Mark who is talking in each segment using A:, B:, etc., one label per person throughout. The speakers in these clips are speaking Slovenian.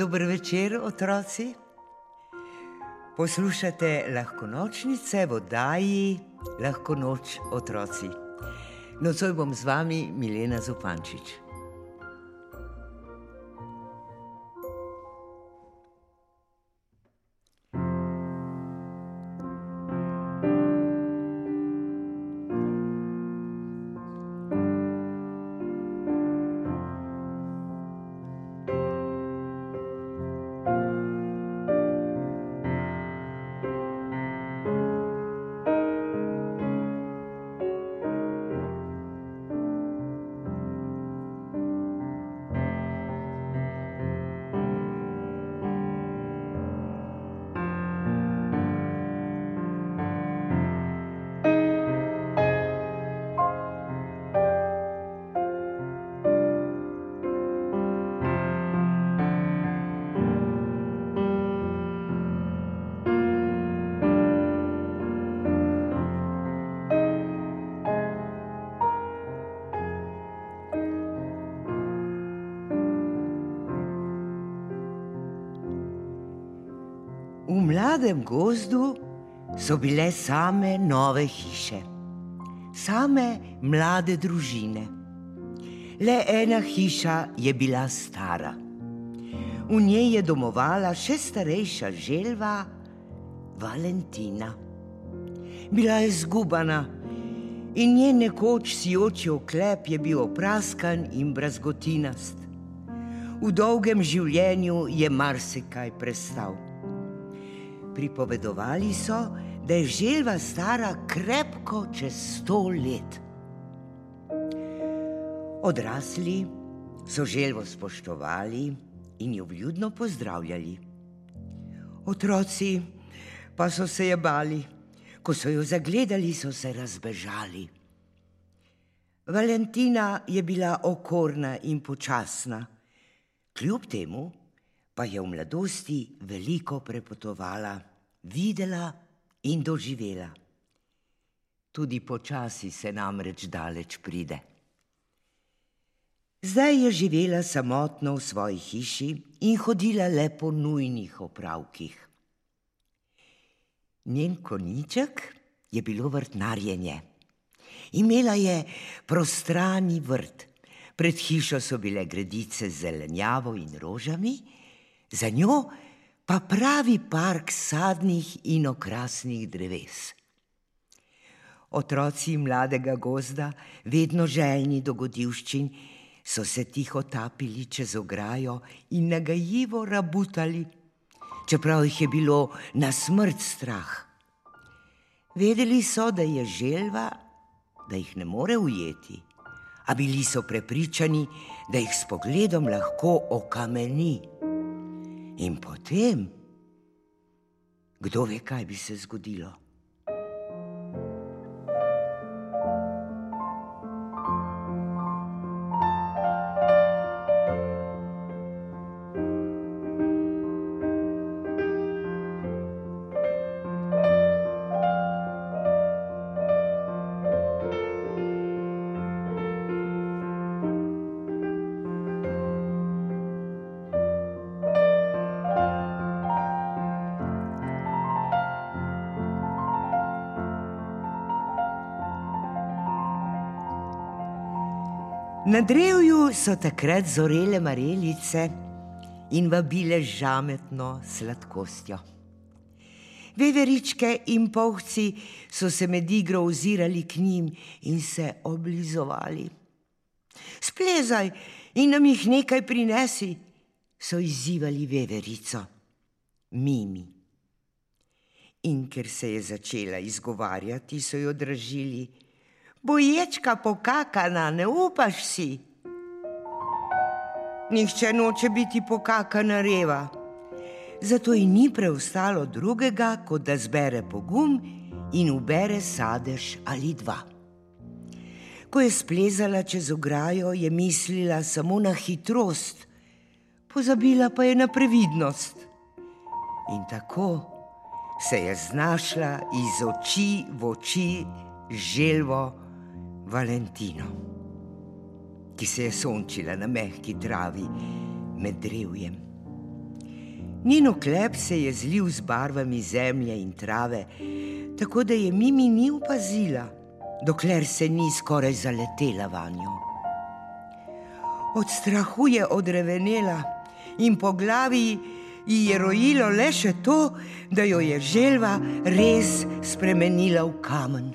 A: Dober večer, otroci. Poslušate lahko nočnice v oddaji Lahko noč, otroci. Nocoj bom z vami Milena Zupančič. Mladem gozdu so bile same nove hiše, same mlade družine. Le ena hiša je bila stara. V njej je domovala še starejša želva, Valentina. Bila je zgubana in njen nekoč sijoči oklep je bil opraskan in brazgotinast. V dolgem življenju je marsikaj prestal. Pripovedovali so, da je želva stara krepko čez sto let. Odrasli so želvo spoštovali in jo vljudno pozdravljali. Otroci pa so se je bali, ko so jo zagledali, so se razbežali. Valentina je bila okorna in počasna, kljub temu pa je v mladosti veliko prepotovala, videla in doživela. Tudi počasi se namreč daleč pride. Zdaj je živela samotno v svoji hiši in hodila le po nujnih opravkih. Njen koniček je bilo vrtnarjenje. Imela je prostrani vrt, pred hišo so bile gredice z zelenjavo in rožami, za njo pa pravi park sadnih in okrasnih dreves. Otroci mladega gozda, vedno željni dogodivščin, so se tiho tapili čez ograjo in nagajivo rabutali, čeprav jih je bilo na smrt strah. Vedeli so, da je želva, da jih ne more ujeti, a bili so prepričani, da jih s pogledom lahko okameni. In potem, kdo ve, kaj bi se zgodilo. Na drevju so takrat zorele marelice in vabile žametno sladkostjo. Veveričke in povci so se med igro ozirali k njim in se oblizovali. Splezaj in nam jih nekaj prinesi, so izzivali veverico, mimi. In ker se je začela izgovarjati, so jo dražili. Boječka pokakana, ne upaš si. Nihče noče biti pokakana reva. Zato ji ni preostalo drugega, kot da zbere pogum in ubere sadež ali dva. Ko je splezala čez ograjo, je mislila samo na hitrost, pozabila pa je na previdnost. In tako se je znašla iz oči v oči želvo. Valentino, ki se je sončila na mehki travi med drevjem. Njen oklep se je zlil z barvami zemlje in trave, tako da je Mimi ni opazila, dokler se ni skoraj zaletela vanjo. Od strahu je odrevenela in po glavi ji je rojilo le še to, da jo je želva res spremenila v kamen.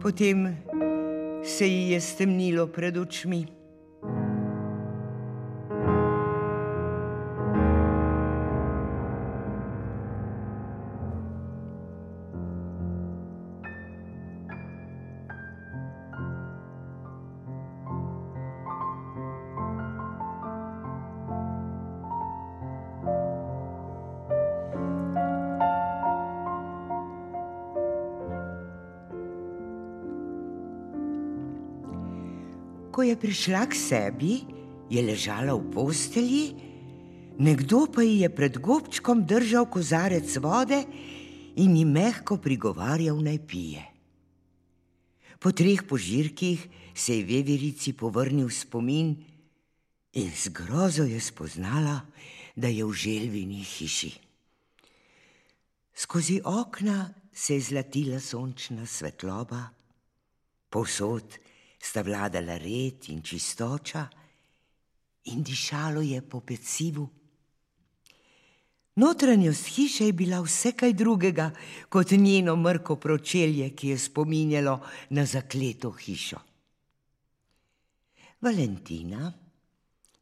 A: Potem se ji je stemnilo pred očmi. Ko je prišla k sebi, je ležala v postelji, nekdo pa ji je pred gobčkom držal kozarec vode in ji mehko prigovarjal naj pije. Po treh požirkih se je veverici povrnil spomin in z grozo je spoznala, da je v želvini hiši. Skozi okna se je zlatila sončna svetloba, povsod sta vladala red in čistoča, in dišalo je po pecivu. Notranjost hiše je bila vse kaj drugega kot njeno mrko pročelje, ki je spominjalo na zakleto hišo. Valentina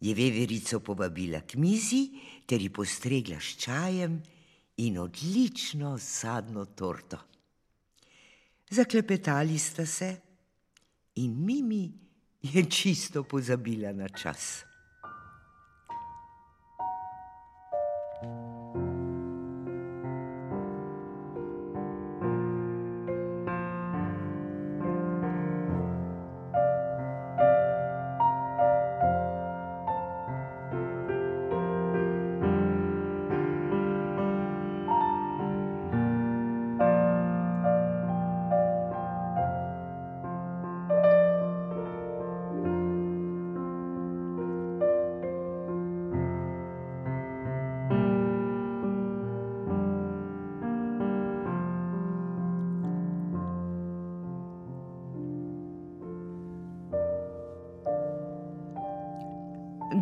A: je veverico povabila k mizi ter ji postregla s čajem in odlično sadno torto. Zaklepetali sta se in Mimi je čisto pozabila na čas.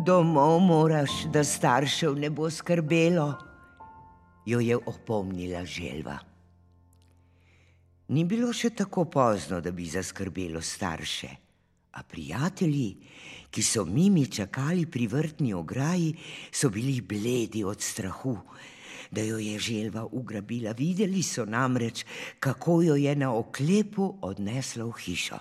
A: Domov moraš, da staršev ne bo skrbelo, jo je opomnila želva. Ni bilo še tako pozno, da bi zaskrbelo starše, a prijatelji, ki so mimi čakali pri vrtni ograji, so bili bledi od strahu, da jo je želva ugrabila. Videli so namreč, kako jo je na oklepu odnesla v hišo.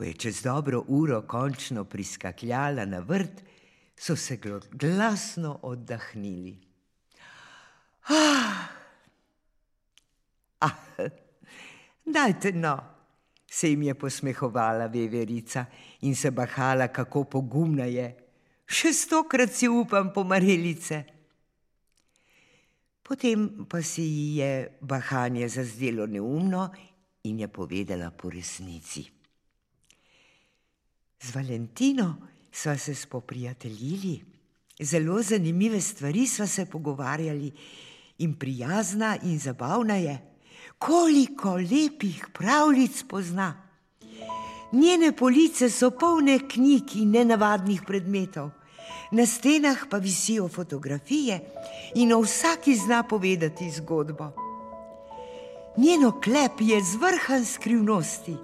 A: Ko je čez dobro uro končno priskakljala na vrt, so se glasno oddahnili. Ah, ah, dajte no, se jim je posmehovala veverica in se bahala, kako pogumna je. Še stokrat si upam pomarelice. Potem pa si ji je bahanje zazdelo neumno in je povedala po resnici. Z Valentino sva se spoprijateljili, zelo zanimive stvari sva se pogovarjali in prijazna in zabavna je, koliko lepih pravljic pozna. Njene police so polne knjig in nenavadnih predmetov, na stenah pa visijo fotografije in o vsaki zna povedati zgodbo. Njeno klep je zvrhan skrivnosti.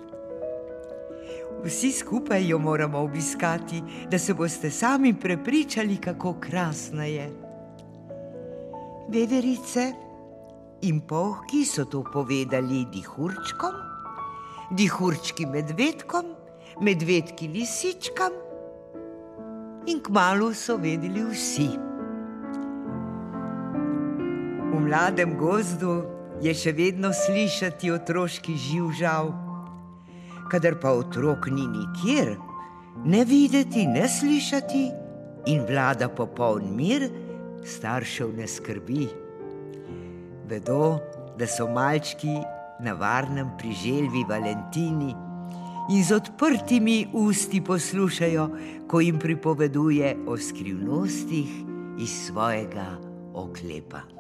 A: Vsi skupaj jo moramo obiskati, da se boste sami prepričali, kako krasna je. Veverice in polhki so to povedali dihurčkom, dihurčki medvedkom, medvedki lisičkam in kmalo so vedeli vsi. V mladem gozdu je še vedno slišati otroški živžav kadar pa otrok ni nikjer, ne videti, ne slišati in vlada popoln mir, staršev ne skrbi. Vedo, da so malčki na varnem pri želvi Valentini in z odprtimi usti poslušajo, ko jim pripoveduje o skrivnostih iz svojega oklepa.